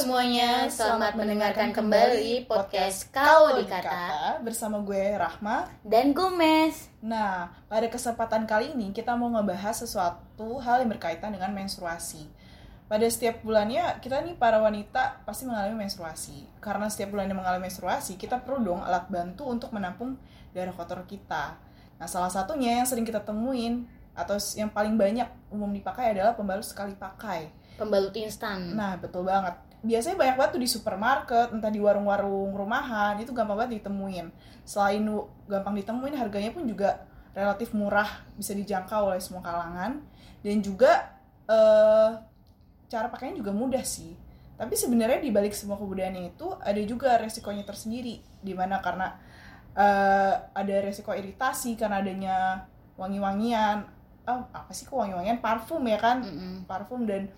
semuanya, selamat mendengarkan kembali podcast Kau Dikata bersama gue Rahma. dan Gomez. Nah, pada kesempatan kali ini kita mau ngebahas sesuatu hal yang berkaitan dengan menstruasi. Pada setiap bulannya kita nih para wanita pasti mengalami menstruasi. Karena setiap bulannya mengalami menstruasi, kita perlu dong alat bantu untuk menampung darah kotor kita. Nah, salah satunya yang sering kita temuin atau yang paling banyak umum dipakai adalah pembalut sekali pakai. Pembalut instan. Nah, betul banget. Biasanya banyak banget tuh di supermarket, entah di warung-warung rumahan, itu gampang banget ditemuin. Selain gampang ditemuin, harganya pun juga relatif murah, bisa dijangkau oleh semua kalangan. Dan juga eh, cara pakainya juga mudah sih. Tapi sebenarnya di balik semua kebudayaan itu ada juga resikonya tersendiri, di mana karena eh, ada resiko iritasi karena adanya wangi-wangian, oh, apa sih kok wangi-wangian parfum ya kan, Mm-mm. parfum dan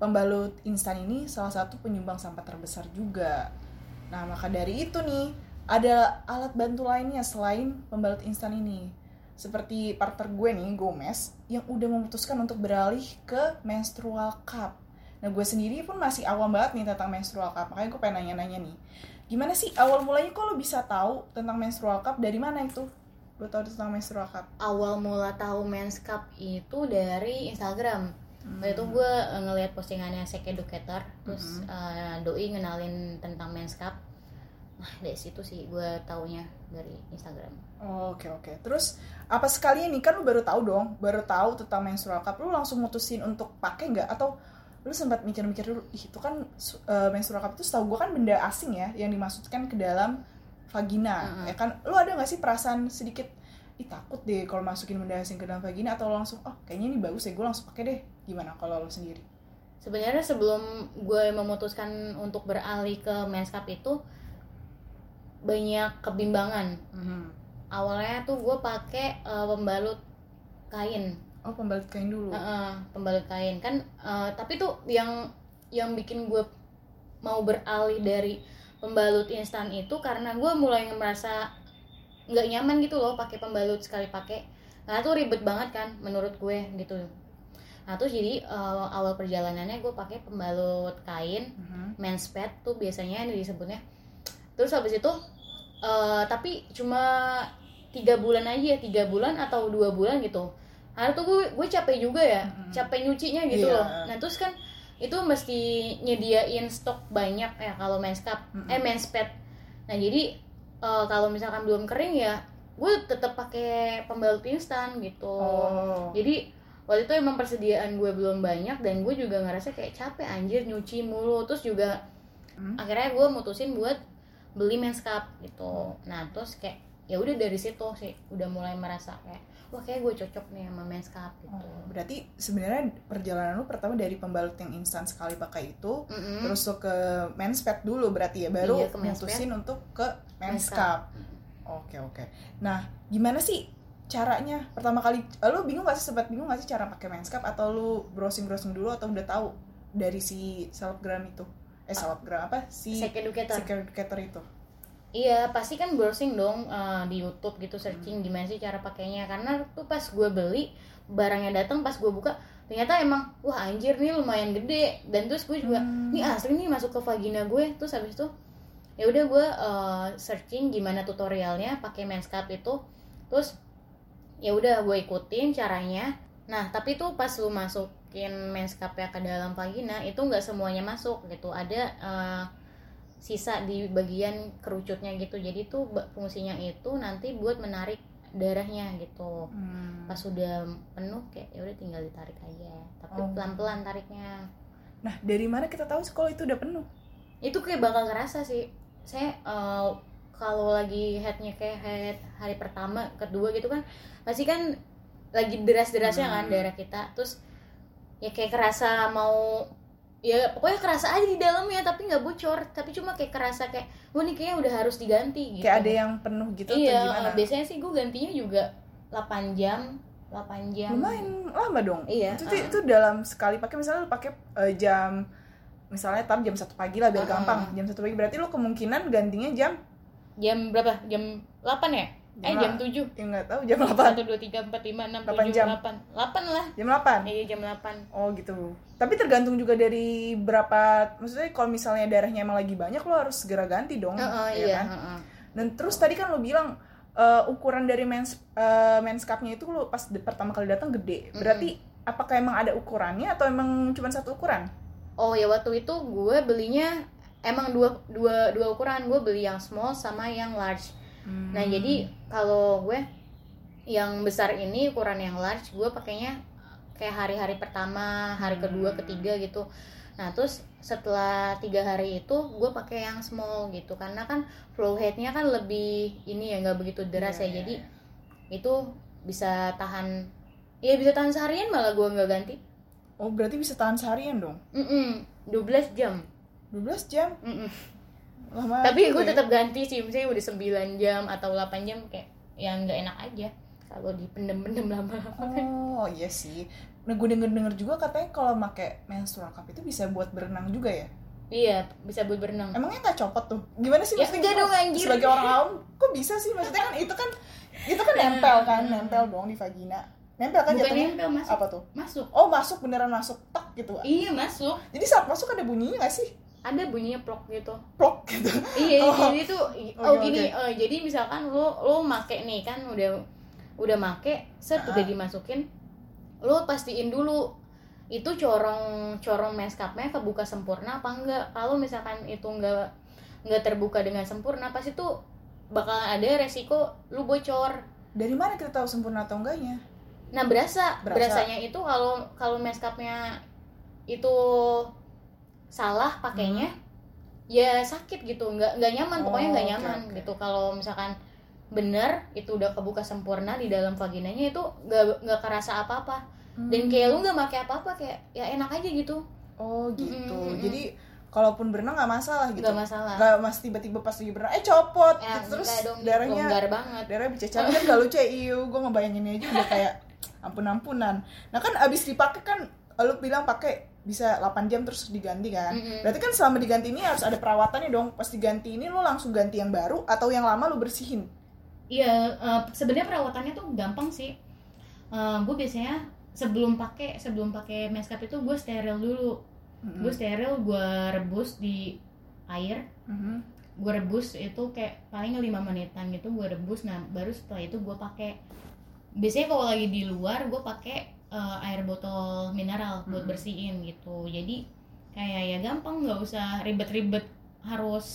pembalut instan ini salah satu penyumbang sampah terbesar juga. Nah, maka dari itu nih, ada alat bantu lainnya selain pembalut instan ini. Seperti partner gue nih, Gomez, yang udah memutuskan untuk beralih ke menstrual cup. Nah, gue sendiri pun masih awam banget nih tentang menstrual cup, makanya gue pengen nanya-nanya nih. Gimana sih awal mulanya kok lo bisa tahu tentang menstrual cup? Dari mana itu? Lo tahu tentang menstrual cup? Awal mula tahu Men's Cup itu dari Instagram. Waktu itu gue eh, ngeliat postingannya Sex Educator, terus eh, doi ngenalin tentang Men's Cup. Nah, dari situ sih gue taunya dari Instagram. Oke oke. Terus apa sekali nih kan lu baru tahu dong, baru tahu tentang menstrual cup, lu langsung mutusin untuk pakai nggak atau lu sempat mikir-mikir dulu, Ih, itu kan su- eh, menstrual cup itu setahu gua kan benda asing ya yang dimasukkan ke dalam vagina, Mm-mm. ya kan? Lu ada nggak sih perasaan sedikit ih takut deh kalau masukin benda asing ke dalam vagina atau lu langsung oh kayaknya ini bagus ya gue langsung pakai deh. Gimana kalau lu sendiri? Sebenarnya sebelum gue memutuskan untuk beralih ke Men's Cup itu banyak kebimbangan. Awalnya tuh gue pakai eh, pembalut kain, oh pembalut kain dulu? Heeh, pembalut kain. Kan. eh, tapi tuh yang yang bikin gue mau beralih dari pembalut instan itu karena gue mulai merasa nggak nyaman gitu loh pakai pembalut sekali pakai. Karena tuh ribet banget kan menurut gue gitu. Nah terus jadi eh, awal perjalanannya gue pakai pembalut kain Mhm. men's pad tuh biasanya ini disebutnya terus habis itu eh, tapi cuma tiga bulan aja ya tiga bulan atau dua bulan gitu karena tuh gue gue capek juga ya Mm-mm. capek nyucinya gitu Iya. loh nah terus kan itu mesti nyediain stok banyak ya kalau men's cup Mm-mm. eh men's pad nah jadi eh, kalau misalkan belum kering ya gue tetap pakai pembalut instan gitu. Oh. Jadi waktu itu emang persediaan gue belum banyak dan gue juga ngerasa kayak capek anjir nyuci mulu. Terus juga Hmm. akhirnya gue mutusin buat beli men's cup gitu. Nah terus kayak ya udah dari situ sih udah mulai merasa kayak wah kayak gue cocok nih sama men's cup gitu. Oh, berarti sebenarnya perjalanan lu pertama dari pembalut yang instan sekali pakai itu, Mm-mm. terus lu ke men's pad dulu berarti ya, baru Iya, mutusin untuk ke Men's cup. Oke oke. Nah, gimana sih caranya? Pertama kali, eh, lu bingung gak sih sempat bingung gak sih cara pakai men's cup atau lu browsing browsing dulu atau udah tahu dari si selebgram itu? Eh selebgram apa? Si Sex educator si educator itu. iya pasti kan browsing dong eh, di YouTube gitu Hmm. searching gimana sih cara pakainya karena tuh pas gue beli barangnya datang pas gue buka ternyata emang wah anjir nih lumayan gede dan terus gue juga Hmm. ini asli nih masuk ke vagina gue terus habis itu ya udah gue uh, searching gimana tutorialnya pakai men's cup itu. Terus ya udah gue ikutin caranya. Nah tapi tuh pas lu masukin ya ke dalam vagina itu nggak semuanya masuk gitu. Ada uh, sisa di bagian kerucutnya gitu. Jadi tuh fungsinya itu nanti buat menarik darahnya gitu. Hmm. pas sudah penuh kayak ya udah tinggal ditarik aja. Tapi Oh. pelan-pelan tariknya. Nah, dari mana kita tahu sih kalau itu udah penuh? itu kayak bakal kerasa sih saya eh, kalau lagi headnya kayak head hari pertama kedua gitu kan pasti kan lagi deras-derasnya kan Hmm. darah kita terus ya kayak kerasa mau ya pokoknya kerasa aja di dalamnya tapi nggak bocor tapi cuma kayak kerasa kayak wah ini kayaknya udah harus diganti gitu Kayak ada yang penuh gitu iya atau gimana? biasanya sih gue gantinya juga 8 jam 8 jam lumayan lama dong Iya, itu, uh. itu dalam sekali pakai misalnya lu pakai eh, jam misalnya tam jam satu pagi lah biar Uh-uh. gampang jam satu pagi berarti lu kemungkinan gantinya jam jam berapa jam 8 ya eh jam 7 Ya nggak tahu jam 8. 1 2 3 4 5 6 Delapan 7 jam. 8 8 lah Jam 8. iya jam 8 Oh gitu. Tapi tergantung juga dari berapa maksudnya kalau misalnya darahnya emang lagi banyak lo harus segera ganti dong. Heeh, ya iya kan? heeh. Dan terus tadi kan lo bilang eh, ukuran dari mens eh, mens cup-nya itu lo pas pertama kali datang gede. Berarti apakah emang ada ukurannya atau emang cuma satu ukuran? Oh ya waktu itu gue belinya emang dua dua dua ukuran gue beli yang small sama yang large. Hmm. Nah jadi kalau gue yang besar ini ukuran yang large gue pakainya kayak hari-hari pertama, hari kedua, ketiga gitu. Nah terus setelah tiga hari itu gue pakai yang small gitu karena kan flow headnya kan lebih ini ya nggak begitu deras Iya, ya iya, jadi itu bisa tahan ya bisa tahan seharian malah gue nggak ganti. Oh berarti bisa tahan seharian dong? Mm 12 jam. 12 jam? Mm-mm. Lama Tapi gue ya. tetap ganti sih, misalnya udah 9 jam atau 8 jam kayak yang nggak enak aja kalau dipendem-pendem lama-lama kan. Oh iya sih. Nah gue denger-denger juga katanya kalau pakai menstrual cup itu bisa buat berenang juga ya? Iya, bisa buat berenang. Emangnya nggak copot tuh? Gimana sih Ya, maksudnya enggak dong, anjir. Sebagai orang awam, kok bisa sih? Maksudnya kan itu kan itu kan nempel kan, nempel dong di vagina. Nempel kan Bukan jatuhnya? nempel, masuk. Apa tuh? Masuk. Oh masuk beneran masuk tek gitu. Iya, masuk. Jadi saat masuk ada bunyinya nggak sih? Ada bunyinya plok gitu. Plok gitu. Iya, Oh. jadi tuh oh Oke, gini, oke. eh, jadi misalkan lo lo make nih kan udah udah make, set Ah. udah dimasukin, lo pastiin dulu itu corong corong meskapnya kebuka sempurna apa enggak. Kalau misalkan itu enggak nggak terbuka dengan sempurna, pasti tuh bakalan ada resiko lu bocor. Dari mana kita tahu sempurna atau enggaknya? Nah berasa, Berasa. berasanya itu kalau kalau meskapnya itu salah pakainya, ya sakit gitu, nggak nggak nyaman, pokoknya Oh, nggak nyaman oke. gitu. Kalau misalkan bener itu udah kebuka sempurna di dalam vaginanya itu nggak nggak kerasa apa-apa dan kayak lu nggak pakai apa-apa kayak ya enak aja gitu, Oh gitu. Mm-mm. Jadi kalaupun berenang nggak masalah gitu. nggak masalah. Nggak mas tiba-tiba pas lagi berenang, eh copot. Ya, gitu. Terus dong, darahnya banget. darahnya bercecer kan gak lucu ya iu gue ngebayanginnya aja udah kayak ampun ampunan nah kan abis dipakai kan lu bilang pakai bisa 8 jam terus diganti kan Mm-mm. berarti kan selama diganti ini harus ada perawatannya dong pas diganti ini lu langsung ganti yang baru atau yang lama lu bersihin Iya, eh, sebenarnya perawatannya tuh gampang sih. gue biasanya sebelum pakai sebelum pakai meskap itu gue steril dulu. Mm-mm. Gue steril, gue rebus di air. Mhm. Gue rebus itu kayak paling 5 menitan gitu gue rebus. Nah baru setelah itu gue pakai. Biasanya kalau lagi di luar gue pakai eh, air botol mineral buat Mm-mm. bersihin gitu. Jadi kayak ya gampang nggak usah ribet-ribet harus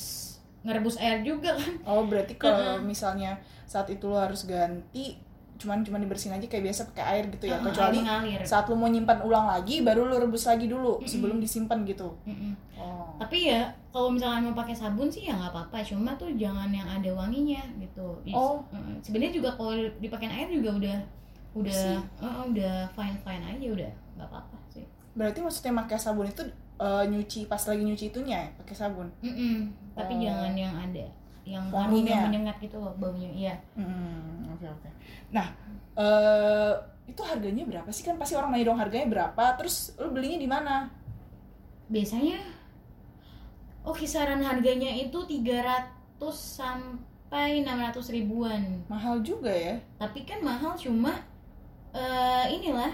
ngerebus air juga kan. oh berarti kalau misalnya saat itu lu harus ganti cuman cuman dibersihin aja kayak biasa pakai air gitu ya. Heeh, kecuali saat lu mau nyimpan ulang lagi baru lu rebus lagi dulu sebelum disimpan gitu. Mm-mm. oh. Tapi ya kalau misalkan mau pakai sabun sih ya nggak apa-apa. Cuma tuh jangan yang ada wanginya gitu. Oh. mm, sebenarnya juga kalau dipakai air juga udah udah uh, udah fine fine aja udah nggak apa-apa sih. Berarti maksudnya pakai sabun itu eh, nyuci pas lagi nyuci itunya ya pakai sabun? Mm-mm. tapi Oh. jangan yang ada yang Wanginya. menyengat gitu loh baunya iya Hmm, oke oke. Nah, eh itu harganya berapa sih kan pasti orang nanya dong harganya berapa? Terus lu belinya di mana? biasanya oh kisaran harganya itu 300 sampai 600 ribuan Mahal juga ya. tapi kan mahal cuma eh inilah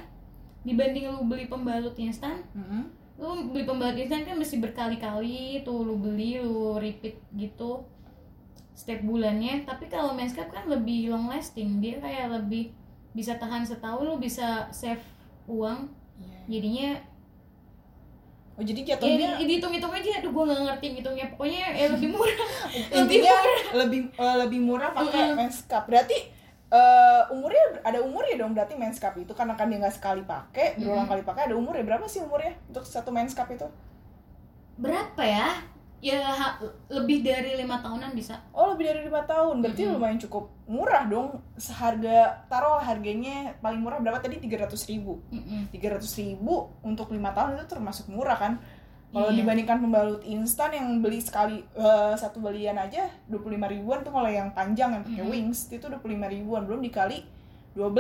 dibanding lu beli pembalut instan Mm-mm. lu beli pembalut instan kan mesti berkali-kali tuh lu beli lu repeat gitu setiap bulannya tapi kalau Manscaped kan lebih long lasting. Dia kayak lebih bisa tahan setahun lu bisa save uang. Iya. jadinya Oh jadi ya jatuhnya di- dihitung-hitung aja aduh gue nggak ngerti hitungnya. Pokoknya ya lebih murah. Lebih murah. lebih eh, lebih murah pakai Mm-mm. menskap. Berarti eh umurnya ada umurnya dong berarti menskap itu. Karena kan dia nggak sekali pakai berulang kali pakai ada umurnya. Berapa sih umurnya untuk satu menskap itu? berapa ya ya ha- lebih dari lima tahunan bisa Oh lebih dari lima tahun berarti Mm-mm. lumayan cukup murah dong seharga taruh harganya paling murah berapa tadi tiga ratus ribu tiga ratus ribu untuk lima tahun itu termasuk murah kan kalau Iya. dibandingkan pembalut instan yang beli sekali eh, satu belian aja dua puluh lima ribuan tuh kalau yang panjang yang pakai Mm-mm. wings itu dua puluh lima ribuan belum dikali 12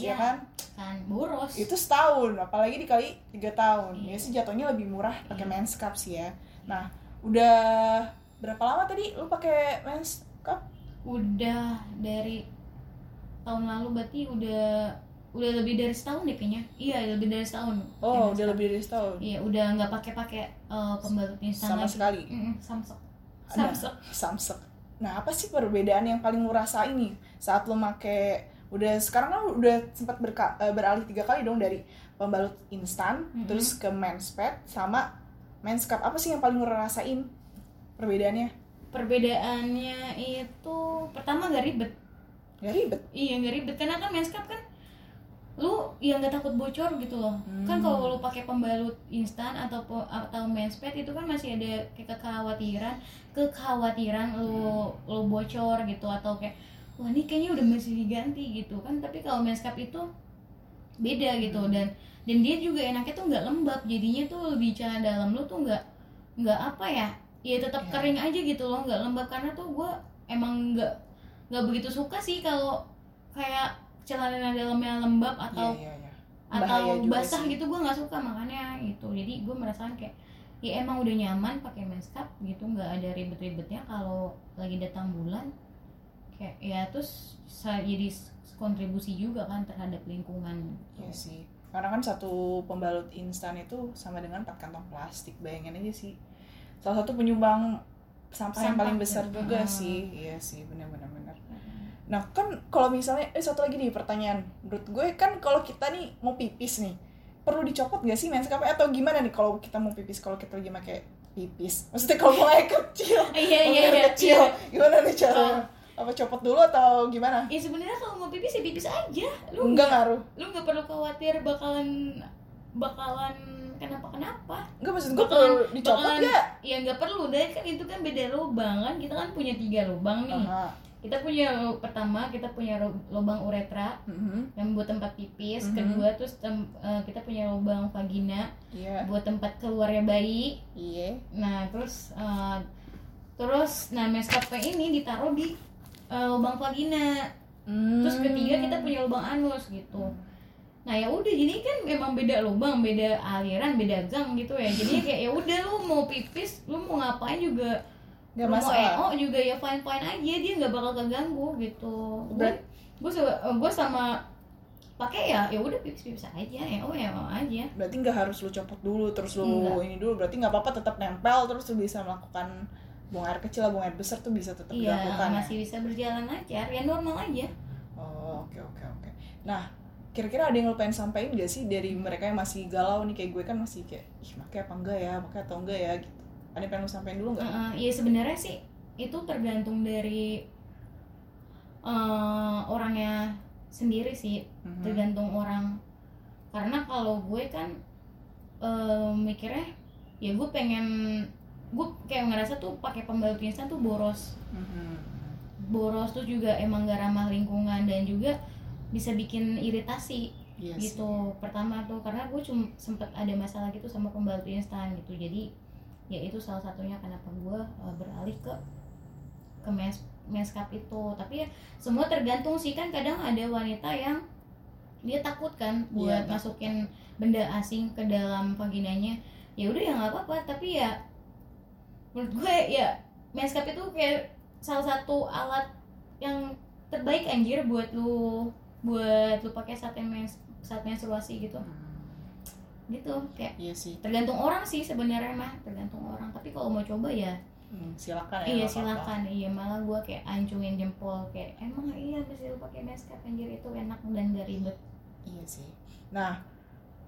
ya Iya. kan kan boros itu setahun apalagi dikali tiga tahun Iya. ya sih jatuhnya lebih murah pakai Iya. mens cup sih ya nah udah berapa lama tadi lu pakai mens cup? Udah dari tahun lalu berarti udah udah lebih dari setahun deh kayaknya. Iya lebih dari setahun. Oh udah lebih dari setahun? Iya udah nggak pakai pakai eh, pembalut instan sama lagi sekali? Mm-mm, samsek Nah, samsek samsek nah apa sih perbedaan yang paling lu rasain nih saat lu make udah sekarang kan lu udah sempat berka- eh, beralih tiga kali dong dari pembalut instan Mhm. terus ke menspad sama menskap apa sih yang paling lu rasain perbedaannya? Perbedaannya itu pertama gak ribet. Gak ribet? Iya gak ribet. Karena kan menskap kan lu yang nggak takut bocor gitu loh. Kan Hmm. kalau lu pakai pembalut instan atau atau menspad itu kan masih ada kayak kekhawatiran. Kekhawatiran lu lu bocor gitu atau kayak wah ini kayaknya udah mesti diganti gitu kan. Tapi kalau menskap itu beda gitu Hmm. dan dan dia juga enaknya tuh nggak lembab jadinya tuh lebih celana dalam lu tuh nggak nggak apa ya ya tetap Ya. kering aja gitu loh nggak lembab. Karena tuh gue emang nggak nggak begitu suka sih kalau kayak celana dalamnya lembab atau iya iya. iya atau Bahaya juga basah sih. gitu gue nggak suka makanya gitu. Jadi gue merasakan kayak ya emang udah nyaman pakai menskap gitu nggak ada ribet-ribetnya kalau lagi datang bulan. Kayak ya terus jadi kontribusi juga kan terhadap lingkungan. Iya sih karena kan satu pembalut instan itu sama dengan empat kantong plastik bayangin aja sih. Salah satu penyumbang sampah, yang Sampah, paling besar ya. juga Hmm. sih. Iya sih benar-benar benar nah kan kalau misalnya eh satu lagi nih pertanyaan. Menurut gue kan kalau kita nih mau pipis nih perlu dicopot gak sih menskapnya atau gimana nih kalau kita mau pipis? Kalau kita lagi pakai pipis. Maksudnya kalau mau air kecil iya iya iya. kecil gimana nih caranya apa copot dulu atau gimana? Ya sebenarnya kalau pipis ya pipis aja lu enggak ngaruh lu nggak perlu khawatir bakalan bakalan kenapa kenapa enggak maksud gue Bakalan- perlu dicopot bakalan- gak ya nggak perlu deh kan itu kan beda lubang kan kita kan punya tiga lubang nih Aha. kita punya pertama kita punya lu- lubang uretra Mhm. yang buat tempat pipis Mhm. kedua terus tem- eh, kita punya lubang vagina Iya. buat tempat keluarnya bayi Iya. nah terus eh, terus nah maskapai ini ditaruh di eh, lubang vagina terus ketiga kita punya lubang anus gitu nah ya udah jadi kan memang beda lubang beda aliran beda gang gitu ya jadi kayak ya udah lu mau pipis lu mau ngapain juga Gak lu mau masalah. EO juga ya fine fine aja dia nggak bakal keganggu gitu gue gue gue sama pakai ya ya udah pipis pipis aja EO EO aja Berarti nggak harus lu copot dulu, terus lu Enggak. ini dulu. Berarti nggak apa-apa tetap nempel, terus lu bisa melakukan buang air kecil, buang air besar tuh bisa tetap iya dilakukan. ya? masih bisa berjalan lancar ya normal aja Oh, oke oke oke. Nah, kira-kira ada yang lu pengen sampaikan gak sih dari mereka yang masih galau nih kayak gue kan masih kayak ih pakai apa enggak ya, pakai atau enggak ya gitu. Ada yang pengen lu sampaikan dulu nggak? Heeh, ya sebenarnya sih itu tergantung dari eh, orangnya sendiri sih Mhm. tergantung orang karena kalau gue kan eh, mikirnya ya gue pengen gue kayak ngerasa tuh pakai pembalut instan tuh boros. Mhm. boros tuh juga emang gak ramah lingkungan dan juga bisa bikin iritasi sih. gitu. Pertama tuh karena gue cuma sempet ada masalah gitu sama pembalut instan gitu. Jadi ya itu salah satunya kenapa gue uh, beralih ke ke mes meskap itu. Tapi ya semua tergantung sih. Kan kadang ada wanita yang dia takut kan buat Iya, takut. masukin benda asing ke dalam vaginanya. Ya udah ya nggak apa-apa. Tapi ya menurut gue ya meskap itu kayak salah satu alat yang terbaik anjir buat lu buat lu pakai saat mens saat menstruasi gitu Hmm, gitu kayak Iya sih. tergantung orang sih sebenarnya mah tergantung orang tapi kalau mau coba ya Hmm, silakan ya. iya silakan iya malah gue kayak ancungin jempol kayak emang iya mesti lu pakai meskap anjir itu enak dan gak ribet Iya sih. Nah,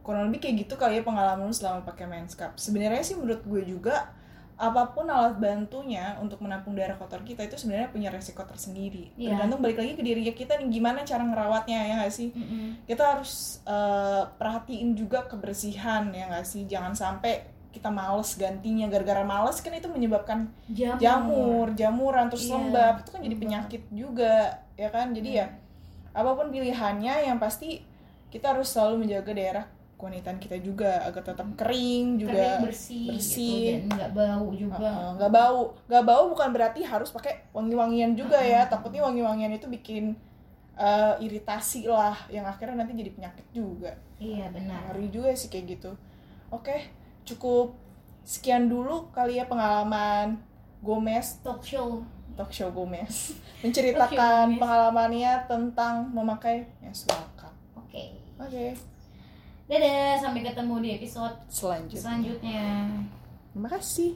kurang lebih kayak gitu kali ya pengalaman lu selama pakai menskap. Sebenarnya sih menurut gue juga apa pun alat bantunya untuk menampung darah kotor kita itu sebenarnya punya resiko tersendiri. Iya. Tergantung balik lagi ke diri kita nih gimana cara ngerawatnya ya nggak sih? Kita harus eh, perhatiin juga kebersihan ya nggak sih? Jangan sampai kita males gantinya gara-gara males kan itu menyebabkan jamur, jamur, jamuran terus Iya, lembab itu kan jadi penyakit juga ya kan. Jadi ya apa pun pilihannya yang pasti kita harus selalu menjaga daerah kewanitaan kita juga agar tetap kering juga kering bersih, bersih. gitu, dan nggak bau juga nggak bau nggak bau bukan berarti harus pakai wangi-wangian juga ya Heeh. takutnya wangi-wangian itu bikin eh, iritasi lah yang akhirnya nanti jadi penyakit juga iya benar ngeri juga sih kayak gitu oke cukup sekian dulu kali ya pengalaman Gomez talk show Talk Show Gomez menceritakan Gomez. pengalamannya tentang memakai menstrual cup. Oke. Oke, Dadah, sampai ketemu di episode selanjutnya. selanjutnya. Terima kasih.